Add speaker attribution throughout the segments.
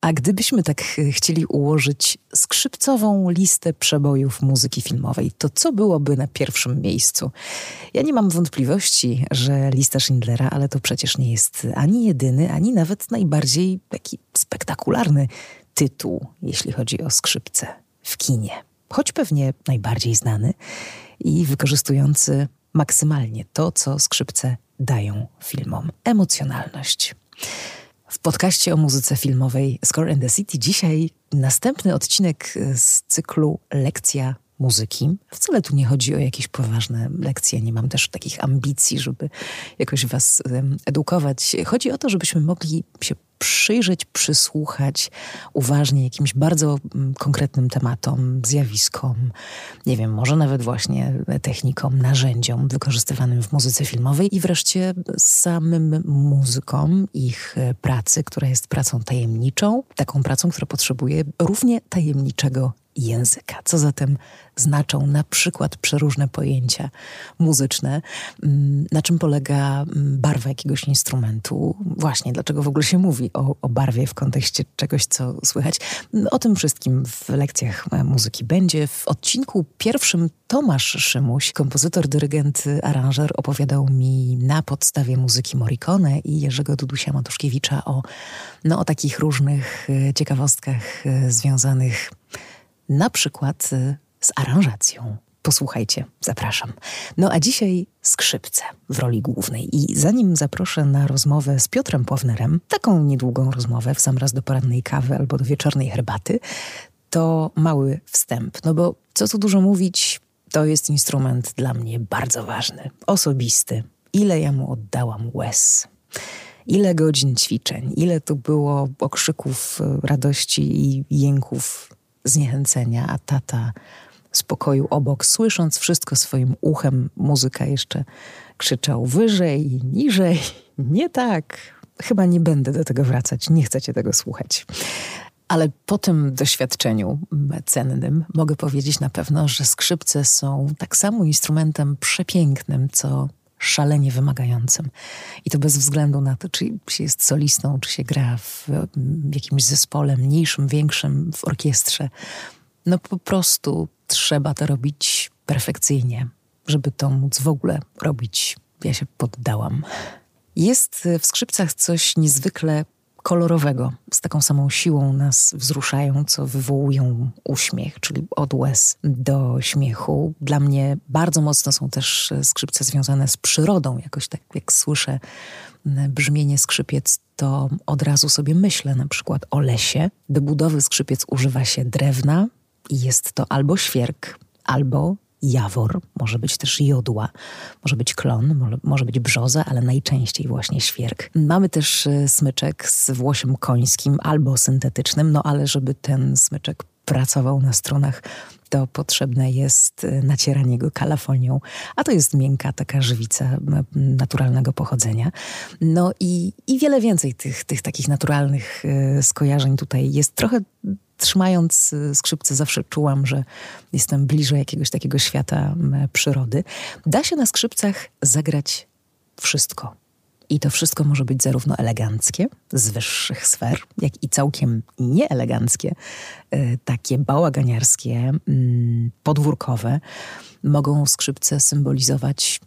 Speaker 1: A gdybyśmy tak chcieli ułożyć skrzypcową listę przebojów muzyki filmowej, to co byłoby na pierwszym miejscu? Ja nie mam wątpliwości, że lista Schindlera, ale to przecież nie jest ani jedyny, ani nawet najbardziej taki spektakularny tytuł, jeśli chodzi o skrzypce w kinie. Choć pewnie najbardziej znany i wykorzystujący maksymalnie to, co skrzypce dają filmom emocjonalność. W podcaście o muzyce filmowej Score and the City dzisiaj następny odcinek z cyklu Lekcja muzyki. Wcale tu nie chodzi o jakieś poważne lekcje, nie mam też takich ambicji, żeby jakoś was edukować. Chodzi o to, żebyśmy mogli się przyjrzeć, przysłuchać uważnie jakimś bardzo mm, konkretnym tematom, zjawiskom, nie wiem, może nawet właśnie technikom, narzędziom wykorzystywanym w muzyce filmowej i wreszcie samym muzykom, ich e, pracy, która jest pracą tajemniczą, taką pracą, która potrzebuje równie tajemniczego języka. Co zatem znaczą na przykład przeróżne pojęcia muzyczne? Mm, na czym polega mm, barwa jakiegoś instrumentu? Właśnie, dlaczego w ogóle się mówi o, o barwie w kontekście czegoś, co słychać? O tym wszystkim w lekcjach muzyki będzie. W odcinku pierwszym Tomasz Szymuś, kompozytor, dyrygent, aranżer, opowiadał mi na podstawie muzyki Morricone i Jerzego Dudusia Matuszkiewicza o, no, o takich różnych e, ciekawostkach e, związanych na przykład y, z aranżacją. Posłuchajcie, zapraszam. No a dzisiaj skrzypce w roli głównej. I zanim zaproszę na rozmowę z Piotrem Pławnerem, taką niedługą rozmowę w sam raz do porannej kawy albo do wieczornej herbaty, to mały wstęp. No bo co tu dużo mówić, to jest instrument dla mnie bardzo ważny, osobisty. Ile ja mu oddałam łez. Ile godzin ćwiczeń, ile tu było okrzyków y, radości i jęków zniechęcenia, a tata z pokoju obok, słysząc wszystko swoim uchem, muzyka jeszcze krzyczał wyżej, niżej. Nie tak. Chyba nie będę do tego wracać, nie chcecie tego słuchać. Ale po tym doświadczeniu cennym mogę powiedzieć na pewno, że skrzypce są tak samo instrumentem przepięknym, co szalenie wymagającym. I to bez względu na to, czy się jest solistą, czy się gra w, jakimś zespole mniejszym, większym, w orkiestrze. No po prostu trzeba to robić perfekcyjnie, żeby to móc w ogóle robić. Ja się poddałam. Jest w skrzypcach coś niezwykle kolorowego, z taką samą siłą nas wzruszają, co wywołują uśmiech, czyli od łez do śmiechu. Dla mnie bardzo mocno są też skrzypce związane z przyrodą. Jakoś tak jak słyszę brzmienie skrzypiec, to od razu sobie myślę na przykład o lesie. Do budowy skrzypiec używa się drewna i jest to albo świerk, albo jawor, może być też jodła, może być klon, może, być brzoza, ale najczęściej właśnie świerk. Mamy też e, smyczek z włosiem końskim albo syntetycznym, no ale żeby ten smyczek pracował na stronach, to potrzebne jest e, nacieranie go kalafonią, a to jest miękka taka żywica naturalnego pochodzenia. No i, i wiele więcej tych, tych takich naturalnych e, skojarzeń tutaj jest. Trochę trzymając y, skrzypce zawsze czułam, że jestem bliżej jakiegoś takiego świata przyrody. Da się na skrzypcach zagrać wszystko. I to wszystko może być zarówno eleganckie, z wyższych sfer, jak i całkiem nieeleganckie, y, takie bałaganiarskie, mm, podwórkowe. Mogą skrzypce symbolizować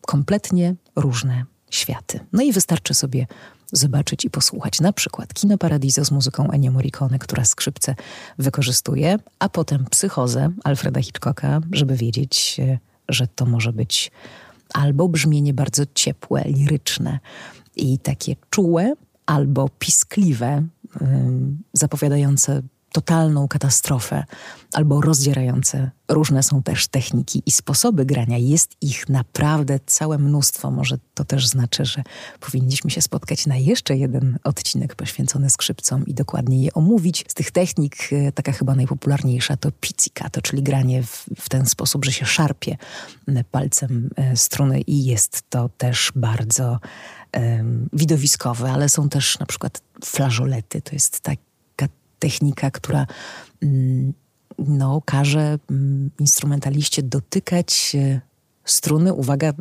Speaker 1: kompletnie różne światy. No i wystarczy sobie zobaczyć i posłuchać na przykład Kino Paradiso z muzyką Ennio Morricone, która skrzypce wykorzystuje, a potem Psychozę Alfreda Hitchcocka, żeby wiedzieć, e, że to może być albo brzmienie bardzo ciepłe, liryczne i takie czułe, albo piskliwe, zapowiadające totalną katastrofę albo rozdzierające. Różne są też techniki i sposoby grania. Jest ich naprawdę całe mnóstwo. Może to też znaczy, że powinniśmy się spotkać na jeszcze jeden odcinek poświęcony skrzypcom i dokładnie je omówić. Z tych technik e, taka chyba najpopularniejsza to pizzicato, czyli granie w, w ten sposób, że się szarpie palcem e, struny i jest to też bardzo widowiskowe, ale są też na przykład flażolety. To jest tak technika, która mm, no, każe mm, instrumentaliście dotykać struny. Uwaga,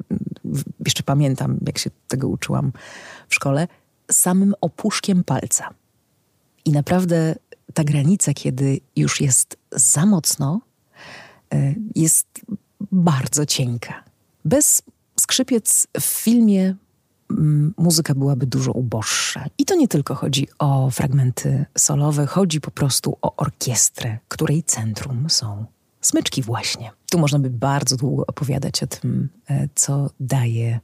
Speaker 1: jeszcze pamiętam, jak się tego uczyłam w szkole, samym opuszkiem palca. I naprawdę ta granica, kiedy już jest za mocno, e, jest bardzo cienka. Bez skrzypiec w filmie mm, muzyka byłaby dużo uboższa. I to nie tylko chodzi o fragmenty solowe, chodzi po prostu o orkiestrę, której centrum są smyczki właśnie. Tu można by bardzo długo opowiadać o tym, e, co daje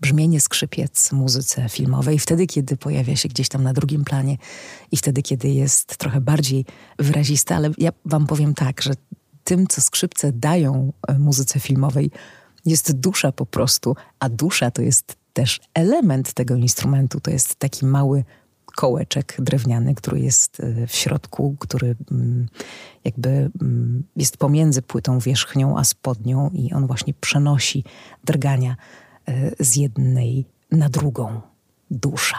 Speaker 1: brzmienie skrzypiec muzyce filmowej, wtedy, kiedy pojawia się gdzieś tam na drugim planie i wtedy, kiedy jest trochę bardziej wyraziste, ale ja wam powiem tak, że tym, co skrzypce dają e, muzyce filmowej, jest dusza po prostu, a dusza to jest też element tego instrumentu. To jest taki mały kołeczek drewniany, który jest e, w środku, który mm, jakby mm, jest pomiędzy płytą wierzchnią a spodnią i on właśnie przenosi drgania e, z jednej na drugą. Dusza.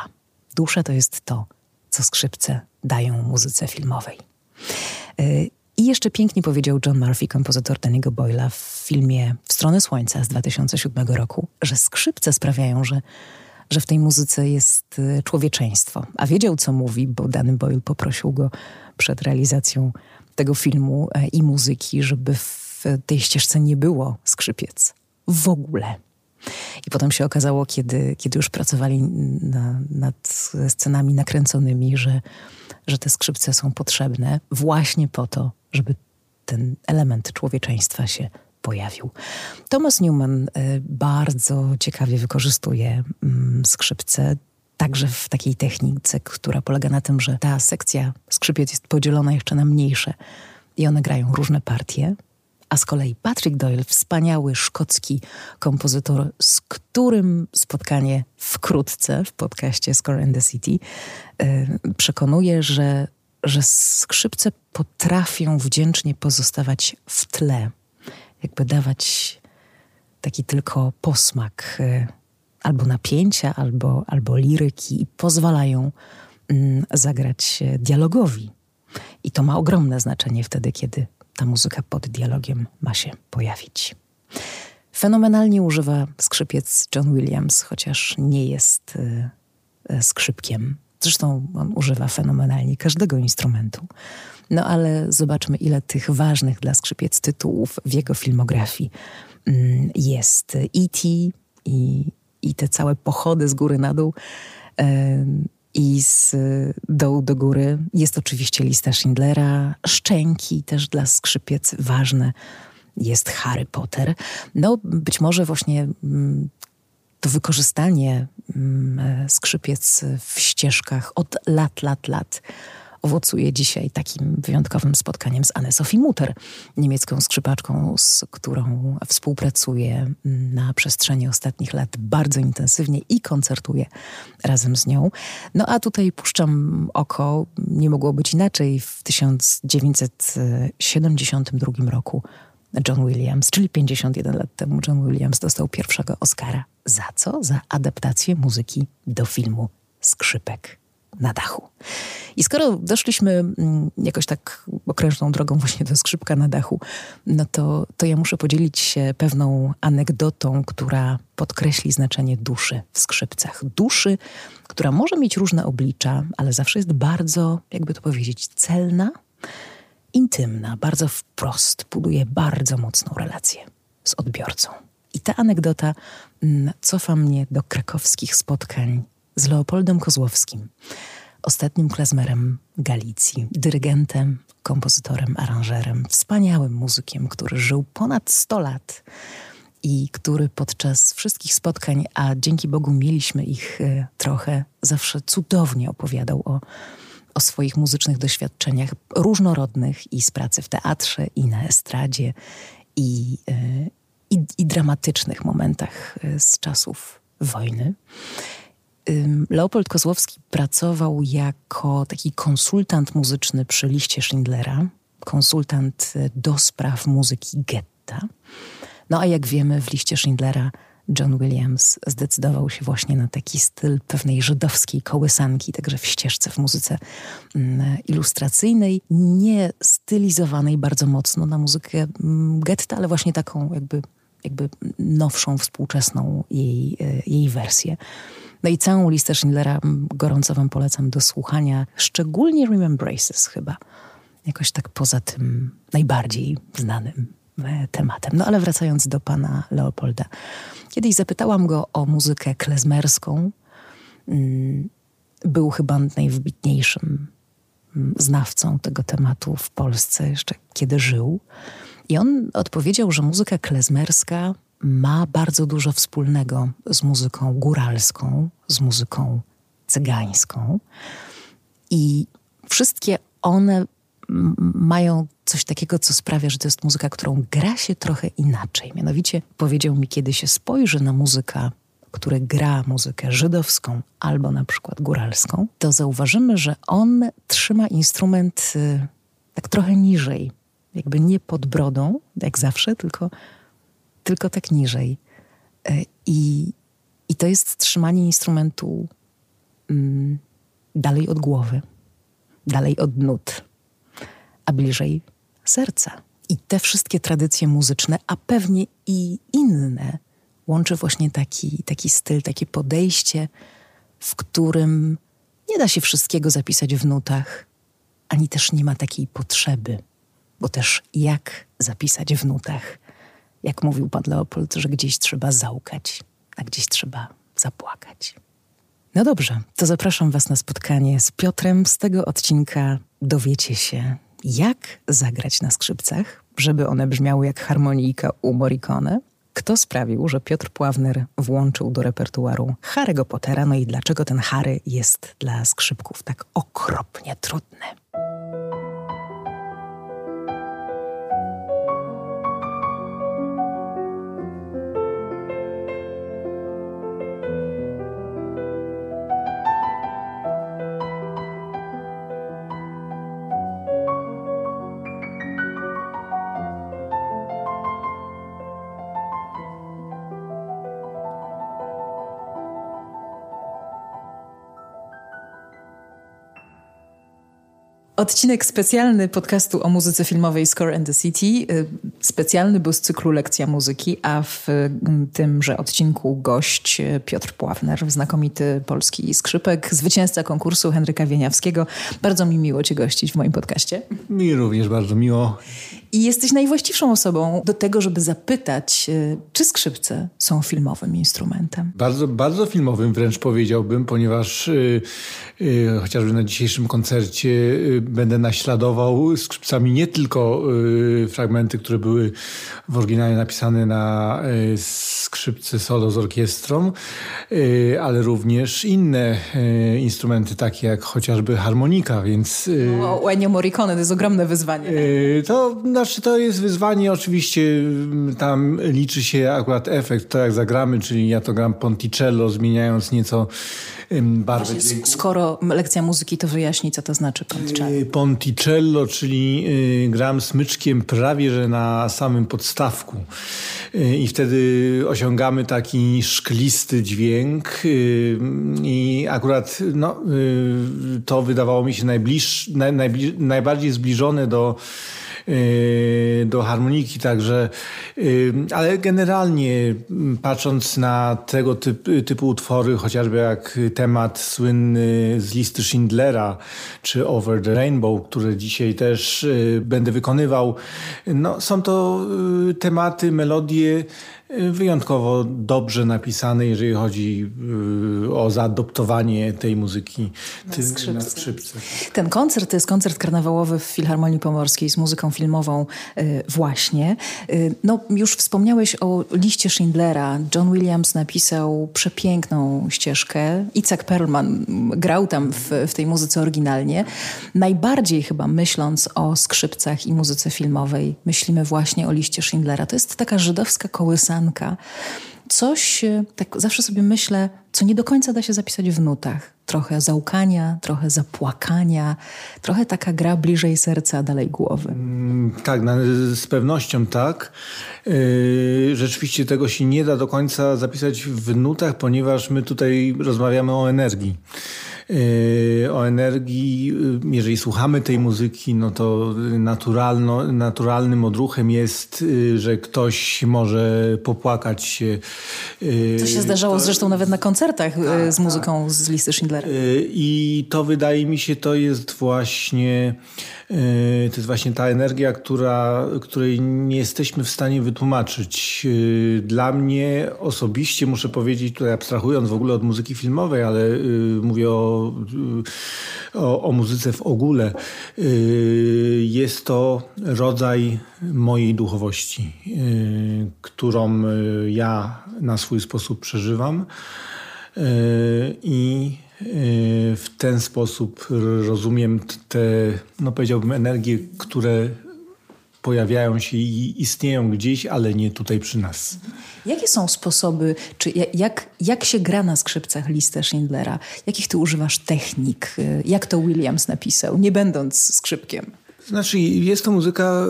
Speaker 1: Dusza to jest to, co skrzypce dają muzyce filmowej. I jeszcze pięknie powiedział John Murphy, kompozytor Danny'ego Boyla w filmie W stronę słońca z 2007 roku, że skrzypce sprawiają, że, że w tej muzyce jest y, człowieczeństwo. A wiedział, co mówi, bo Danny Boyle poprosił go przed realizacją tego filmu e, i muzyki, żeby w tej ścieżce nie było skrzypiec. W ogóle. I potem się okazało, kiedy, kiedy już pracowali na, nad scenami nakręconymi, że, że te skrzypce są potrzebne właśnie po to, żeby ten element człowieczeństwa się pojawił. Thomas Newman y, bardzo ciekawie wykorzystuje mm, skrzypce także w takiej technice, która polega na tym, że ta sekcja skrzypiec jest podzielona jeszcze na mniejsze i one grają różne partie. A z kolei Patrick Doyle, wspaniały szkocki kompozytor, z którym spotkanie wkrótce w podcaście Score and the City y, przekonuje, że że skrzypce potrafią wdzięcznie pozostawać w tle, jakby dawać taki tylko posmak y, albo napięcia, albo, albo liryki i pozwalają mm, zagrać dialogowi. I to ma ogromne znaczenie wtedy, kiedy ta muzyka pod dialogiem ma się pojawić. Fenomenalnie używa skrzypiec John Williams, chociaż nie jest y, skrzypkiem. Zresztą on używa fenomenalnie każdego instrumentu. No ale zobaczmy, ile tych ważnych dla skrzypiec tytułów w jego filmografii mm, jest. E.T. I, i te całe pochody z góry na dół i z dołu do góry. Jest oczywiście lista Schindlera, szczęki też dla skrzypiec ważne. Jest Harry Potter. No, być może właśnie mm, to wykorzystanie skrzypiec w ścieżkach od lat, lat, lat owocuje dzisiaj takim wyjątkowym spotkaniem z Anne-Sophie Mutter, niemiecką skrzypaczką, z którą współpracuję mm, na przestrzeni ostatnich lat bardzo intensywnie i koncertuję razem z nią. No a tutaj puszczam oko, nie mogło być inaczej, w 1972 roku John Williams, czyli 51 lat temu John Williams dostał pierwszego Oscara. Za co? Za adaptację muzyki do filmu Skrzypek na dachu. I skoro doszliśmy mm, jakoś tak okrężną drogą właśnie do skrzypka na dachu, no to, to ja muszę podzielić się pewną anegdotą, która podkreśli znaczenie duszy w skrzypcach. Duszy, która może mieć różne oblicza, ale zawsze jest bardzo, jakby to powiedzieć, celna intymna, bardzo wprost, buduje bardzo mocną relację z odbiorcą. I ta anegdota mm, cofa mnie do krakowskich spotkań z Leopoldem Kozłowskim, ostatnim klezmerem Galicji, dyrygentem, kompozytorem, aranżerem, wspaniałym muzykiem, który żył ponad 100 lat i który podczas wszystkich spotkań, a dzięki Bogu mieliśmy ich e, trochę, zawsze cudownie opowiadał o o swoich muzycznych doświadczeniach różnorodnych i z pracy w teatrze, i na estradzie, i, e, i, i dramatycznych momentach e, z czasów wojny. Leopold Kozłowski pracował jako taki konsultant muzyczny przy liście Schindlera, konsultant e, do spraw muzyki getta. No a jak wiemy, w liście Schindlera John Williams zdecydował się właśnie na taki styl pewnej żydowskiej kołysanki, także w ścieżce, w muzyce ilustracyjnej, nie stylizowanej bardzo mocno na muzykę getta, ale właśnie taką jakby jakby nowszą, współczesną jej, e, jej wersję. No i całą listę Schindlera gorąco wam polecam do słuchania, szczególnie Remembraces chyba. Jakoś tak poza tym najbardziej znanym e, tematem. No ale wracając do pana Leopolda. Kiedyś zapytałam go o muzykę klezmerską. Mm, był chyba najwybitniejszym mm, znawcą tego tematu w Polsce, jeszcze kiedy żył. I on odpowiedział, że muzyka klezmerska ma bardzo dużo wspólnego z muzyką góralską, z muzyką cygańską. I wszystkie one mają coś takiego, co sprawia, że to jest muzyka, którą gra się trochę inaczej. Mianowicie powiedział mi, kiedy się spojrzy na muzykę, który gra muzykę żydowską albo na przykład góralską, to zauważymy, że on trzyma instrument y, tak trochę niżej, jakby nie pod brodą, jak zawsze, tylko, tylko tak niżej. Y, I, i to jest trzymanie instrumentu mm, dalej od głowy, dalej od nut a bliżej serca. I te wszystkie tradycje muzyczne, a pewnie i inne, łączy właśnie taki, taki styl, takie podejście, w którym nie da się wszystkiego zapisać w nutach, ani też nie ma takiej potrzeby, bo też jak zapisać w nutach? Jak mówił pan Leopold, że gdzieś trzeba załkać, a gdzieś trzeba zapłakać. No dobrze, to zapraszam Was na spotkanie z Piotrem. Z tego odcinka dowiecie się, jak zagrać na skrzypcach, żeby one brzmiały jak harmonijka u Morricone. Kto sprawił, że Piotr Pławner włączył do repertuaru Harry'ego Pottera, no i dlaczego ten Harry jest dla skrzypków tak okropnie trudny? Odcinek specjalny podcastu o muzyce filmowej Score and the City. Y, specjalny, bo z cyklu Lekcja Muzyki, a w mm, tymże odcinku gość y, Piotr Pławner, znakomity polski skrzypek, zwycięzca konkursu Henryka Wieniawskiego. Bardzo mi miło Cię gościć w moim podcaście.
Speaker 2: Mi również bardzo miło.
Speaker 1: I jesteś najwłaściwszą osobą do tego, żeby zapytać, y, czy skrzypce są filmowym instrumentem?
Speaker 2: Bardzo, bardzo filmowym wręcz powiedziałbym, ponieważ yy, yy, chociażby na dzisiejszym koncercie yy, będę naśladował skrzypcami nie tylko y, fragmenty, które były w oryginale napisane na y, skrzypce solo z orkiestrą, ale również inne instrumenty, takie jak chociażby harmonika, więc...
Speaker 1: No, u Ennio Morricone to jest ogromne wyzwanie.
Speaker 2: To znaczy, to jest wyzwanie, oczywiście tam liczy się akurat efekt, to jak zagramy, czyli ja to gram Ponticello, zmieniając nieco barwę Właśnie.
Speaker 1: Skoro lekcja muzyki, to wyjaśni, co to znaczy Ponticello.
Speaker 2: Ponticello, czyli y, gram smyczkiem prawie, że na samym podstawku. Y, I wtedy osiągamy taki szklisty dźwięk y, i akurat no, to wydawało mi się najbliż, naj, najbliż, najbardziej zbliżone do Y, do harmoniki, także, y, ale generalnie patrząc na tego typu, typu utwory, chociażby jak temat słynny z listy Schindlera, czy Over the Rainbow, które dzisiaj też y, będę wykonywał, no, są to tematy, melodie, wyjątkowo dobrze napisane, jeżeli chodzi y, o zaadoptowanie tej muzyki
Speaker 1: na skrzypce. na skrzypce. Ten koncert to jest koncert karnawałowy w Filharmonii Pomorskiej z muzyką filmową y, właśnie. Y, no, już wspomniałeś o liście Schindlera. John Williams napisał przepiękną ścieżkę. Isaac Perlman grał tam w, w tej muzyce oryginalnie. Najbardziej chyba myśląc o skrzypcach i muzyce filmowej, myślimy właśnie o liście Schindlera. To jest taka żydowska kołysa Coś, e, tak zawsze sobie myślę, co nie do końca da się zapisać w nutach. Trochę załkania, trochę zapłakania, trochę taka gra bliżej serca, dalej głowy. Mm,
Speaker 2: tak, z pewnością tak. Yy, rzeczywiście tego się nie da do końca zapisać w nutach, ponieważ my tutaj rozmawiamy o energii. O energii. Jeżeli słuchamy tej muzyki, no to naturalno, naturalnym odruchem jest, że ktoś może popłakać się.
Speaker 1: To się zdarzało to, zresztą nawet na koncertach tak, z muzyką z listy Schindlera.
Speaker 2: I to wydaje mi się, to jest właśnie to jest właśnie ta energia, która, której nie jesteśmy w stanie wytłumaczyć. E, dla mnie osobiście, muszę powiedzieć, tutaj abstrahując w ogóle od muzyki filmowej, ale e, mówię o, o, o muzyce w ogóle, jest to rodzaj mojej duchowości, którą ja na swój sposób przeżywam. I w ten sposób rozumiem te, no powiedziałbym, energie, które pojawiają się i istnieją gdzieś, ale nie tutaj przy nas.
Speaker 1: Jakie są sposoby, czy jak, jak się gra na skrzypcach listę Schindlera? Jakich ty używasz technik? Jak to Williams napisał, nie będąc skrzypkiem?
Speaker 2: Znaczy, jest to muzyka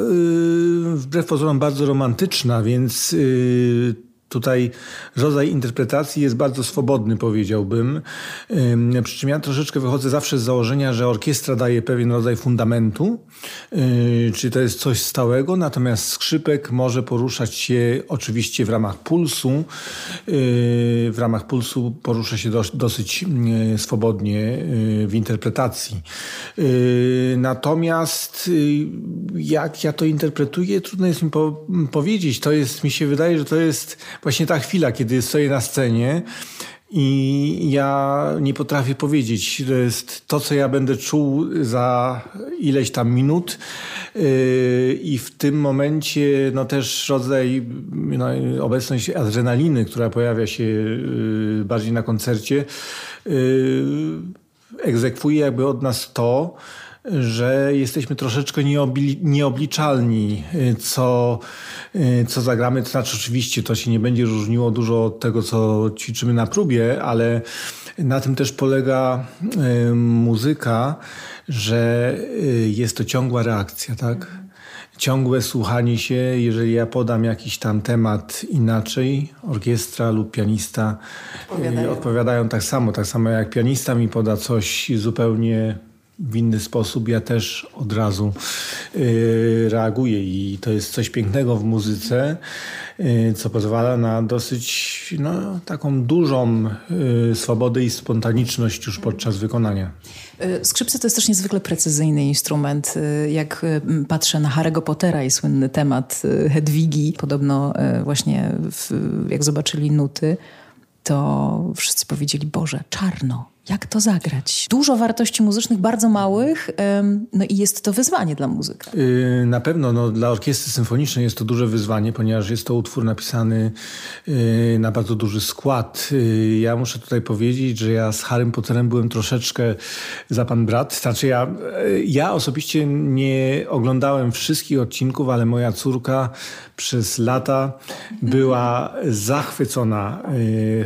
Speaker 2: yy, wbrew pozorom bardzo romantyczna, więc yy, Tutaj rodzaj interpretacji jest bardzo swobodny, powiedziałbym. Przy czym ja troszeczkę wychodzę zawsze z założenia, że orkiestra daje pewien rodzaj fundamentu, y, czyli to jest coś stałego, natomiast skrzypek może poruszać się oczywiście w ramach pulsu. Y, w ramach pulsu porusza się dosyć y, swobodnie w interpretacji. Natomiast jak ja to interpretuję, trudno jest mi powiedzieć. To jest, mi się wydaje, że to jest właśnie ta chwila, kiedy stoję na scenie i ja nie potrafię powiedzieć, to jest to, co ja będę czuł za ileś tam minut. Yy, I w tym momencie no też rodzaj, no, obecność adrenaliny, która pojawia się yy, bardziej na koncercie, yy, egzekwuje jakby od nas to, że jesteśmy troszeczkę nieobli nieobliczalni, y, co, y, co zagramy. To znaczy, oczywiście to się nie będzie różniło dużo od tego, co ćwiczymy na próbie, ale na tym też polega y, muzyka, że jest to ciągła reakcja, tak? Ciągłe słuchanie się, jeżeli ja podam jakiś tam temat inaczej, orkiestra lub pianista odpowiadają, odpowiadają tak samo. Tak samo jak pianista mi poda coś zupełnie w inny sposób, ja też od razu y, reaguję i to jest coś pięknego w muzyce, y, co pozwala na dosyć no, taką dużą y, swobodę i spontaniczność już podczas wykonania.
Speaker 1: Skrzypce to jest też niezwykle precyzyjny instrument. Jak patrzę na Harry'ego Pottera i słynny temat Hedwigi, podobno właśnie w, jak zobaczyli nuty, to wszyscy powiedzieli, Boże, czarno, jak to zagrać. Dużo wartości muzycznych, bardzo małych, no i jest to wyzwanie dla muzyka.
Speaker 2: Yy, na pewno no, dla orkiestry symfonicznej jest to duże wyzwanie, ponieważ jest to utwór napisany yy, na bardzo duży skład. Yy, ja muszę tutaj powiedzieć, że ja z Harrym Potterem byłem troszeczkę za pan brat. Znaczy ja, ja osobiście nie oglądałem wszystkich odcinków, ale moja córka przez lata była zachwycona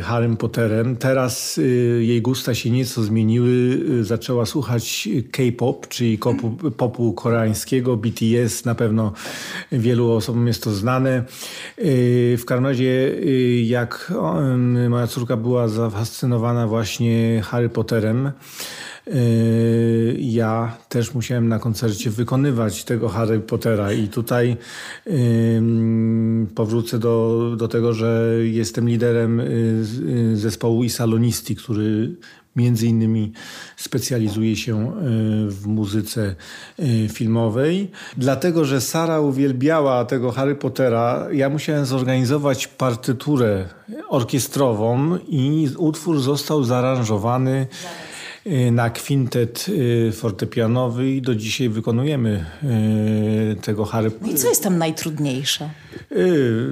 Speaker 2: Harrym Potterem. Teraz jej gusta się nieco zmieniły. Y, zaczęła słuchać K-pop, czyli popu, popu koreańskiego, BTS, na pewno wielu osobom jest to znane. Y, w razie, y, jak moja córka była zafascynowana właśnie Harry Potterem, ja też musiałem na koncercie wykonywać tego Harry Pottera i tutaj powrócę do, do tego, że jestem liderem zespołu Isalonisti, który Między innymi specjalizuje się e, w muzyce e, filmowej. Dlatego, że Sara uwielbiała tego Harry Pottera, ja musiałem zorganizować partyturę orkiestrową i utwór został zaaranżowany e, na kwintet fortepianowy i do dzisiaj wykonujemy tego Harry
Speaker 1: Pottera. No i co jest tam najtrudniejsze?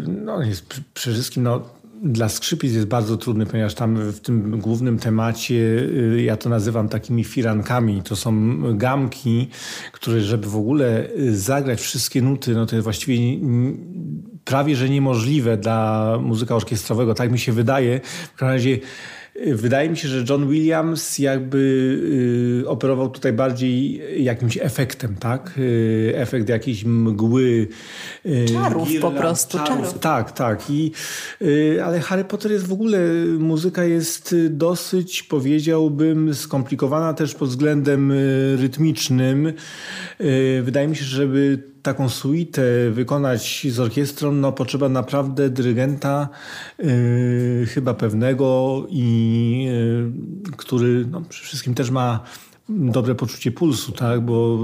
Speaker 2: No, jest przede wszystkim no, dla skrzypic jest bardzo trudny, ponieważ tam w tym głównym temacie, y, ja to nazywam takimi firankami, to są gamki, które żeby w ogóle y, zagrać wszystkie nuty, no to jest właściwie prawie że niemożliwe dla muzyka orkiestrowego, tak mi się wydaje. W każdym razie wydaje mi się, że John Williams jakby y, operował tutaj bardziej jakimś efektem, tak? Y, efekt jakiejś mgły.
Speaker 1: Y, czarów po prostu, czarów. czarów.
Speaker 2: Tak, tak. I, ale Harry Potter jest w ogóle, muzyka jest dosyć, powiedziałbym, skomplikowana też pod względem rytmicznym. Wydaje mi się, żeby taką suitę wykonać z orkiestrą, no potrzeba naprawdę dyrygenta yy, chyba pewnego i yy, który no, przede wszystkim też ma dobre poczucie pulsu, tak? bo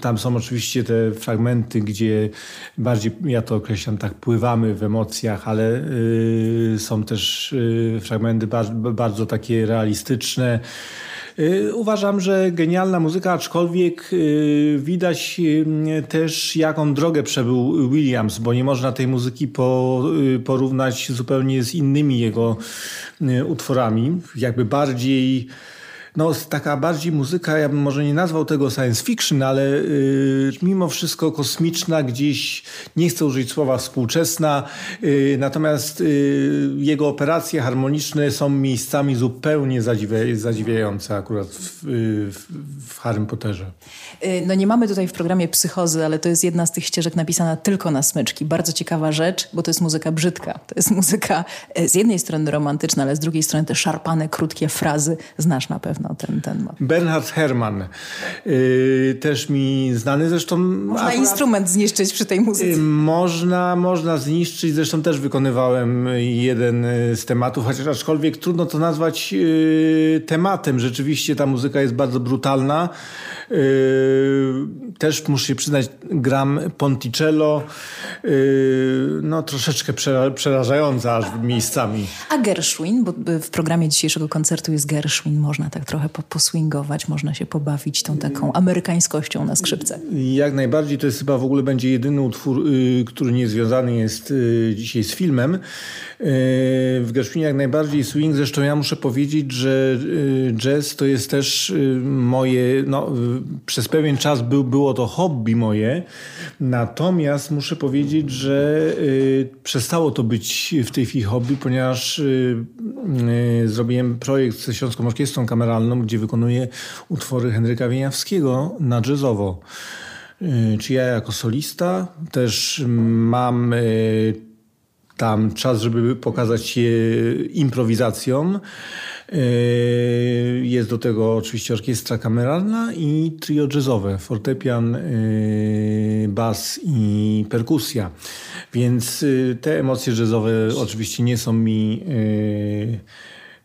Speaker 2: tam są oczywiście te fragmenty, gdzie bardziej, ja to określam tak, pływamy w emocjach, ale yy, są też yy, fragmenty bardzo, takie realistyczne, Y, uważam, że genialna muzyka, aczkolwiek y, widać y, też jaką drogę przebył Williams, bo nie można tej muzyki porównać zupełnie z innymi jego utworami. Jakby bardziej no, taka bardziej muzyka, ja bym może nie nazwał tego science fiction, ale y, mimo wszystko kosmiczna, gdzieś, nie chcę użyć słowa współczesna, y, natomiast y, jego operacje harmoniczne są miejscami zupełnie zadziwia, zadziwiające akurat w, w, w Harrym Potterze.
Speaker 1: No nie mamy tutaj w programie psychozy, ale to jest jedna z tych ścieżek napisana tylko na smyczki. Bardzo ciekawa rzecz, bo to jest muzyka brzydka. To jest muzyka e, z jednej strony romantyczna, ale z drugiej strony te szarpane, krótkie frazy znasz na pewno no, ten, ten
Speaker 2: Bernhard Herrmann, yy, też mi znany zresztą.
Speaker 1: Można akurat, instrument zniszczyć przy tej muzyce. Yy,
Speaker 2: można, można zniszczyć, zresztą też wykonywałem jeden y, z tematów, chociaż aczkolwiek trudno to nazwać yy, tematem. Rzeczywiście ta muzyka jest bardzo brutalna. Yy, też muszę się przyznać, gram Ponticello, yy, no troszeczkę przerażająca aż miejscami.
Speaker 1: A Gershwin, bo w programie dzisiejszego koncertu jest Gershwin, można tak trochę poswingować, można się pobawić tą taką amerykańskością na skrzypce.
Speaker 2: Jak najbardziej, to jest chyba w ogóle będzie jedyny utwór, yy, który nie związany jest dzisiaj z filmem. W Gershwinie jak najbardziej swing, zresztą ja muszę powiedzieć, że jazz to jest też moje, no, przez pewien czas był, było to hobby moje, natomiast muszę powiedzieć, że y, przestało to być w tej chwili hobby, ponieważ y, y, zrobiłem projekt ze Śląską Orkiestrą Kameralną, gdzie wykonuję utwory Henryka Wieniawskiego na jazzowo. Czy ja jako solista też mam tam czas, żeby pokazać się improwizacją. E, jest do tego oczywiście orkiestra kameralna i trio jazzowe, fortepian, bas i perkusja. Więc te emocje jazzowe oczywiście nie są mi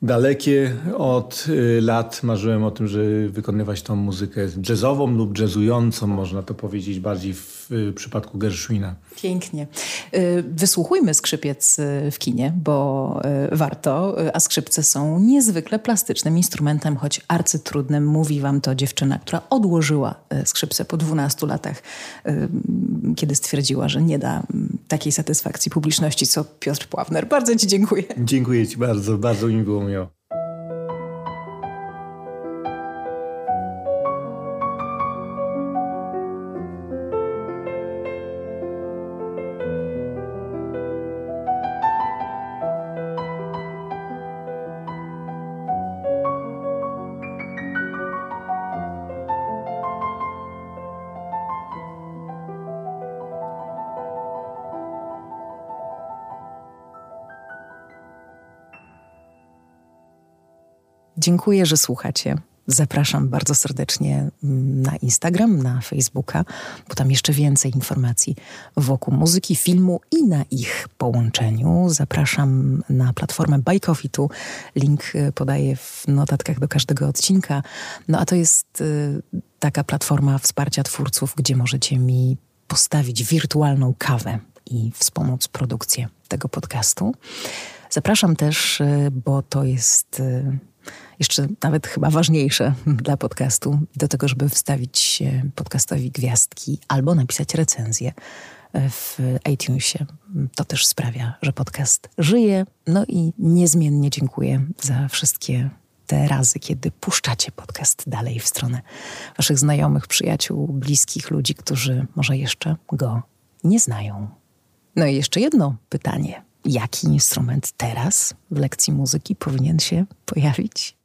Speaker 2: dalekie od y, lat marzyłem o tym, żeby wykonywać tą muzykę jazzową lub jazzującą, można to powiedzieć bardziej w przypadku Gershwina.
Speaker 1: Pięknie. Y, wysłuchujmy skrzypiec y, w kinie, bo warto, a skrzypce są niezwykle plastycznym instrumentem, choć arcytrudnym. Mówi wam to dziewczyna, która odłożyła skrzypce po 12 latach, kiedy stwierdziła, że nie da takiej satysfakcji publiczności, co Piotr Pławner. Bardzo ci dziękuję.
Speaker 2: Dziękuję ci bardzo, bardzo mi było miło.
Speaker 1: Dziękuję, że słuchacie. Zapraszam bardzo serdecznie na Instagram, na Facebooka, bo tam jeszcze więcej informacji wokół muzyki, filmu i na ich połączeniu. Zapraszam na platformę Coffee. Tu link y, podaję w notatkach do każdego odcinka. No a to jest y, taka platforma wsparcia twórców, gdzie możecie mi postawić wirtualną kawę i wspomóc produkcję tego podcastu. Zapraszam też, y, bo to jest jeszcze nawet chyba ważniejsze dla podcastu, do tego, żeby wstawić podcastowi gwiazdki albo napisać recenzję w iTunesie. To też sprawia, że podcast żyje. No i niezmiennie dziękuję za wszystkie te razy, kiedy puszczacie podcast dalej w stronę waszych znajomych, przyjaciół, bliskich ludzi, którzy może jeszcze go nie znają. No i jeszcze jedno pytanie. Jaki instrument teraz w lekcji muzyki powinien się pojawić?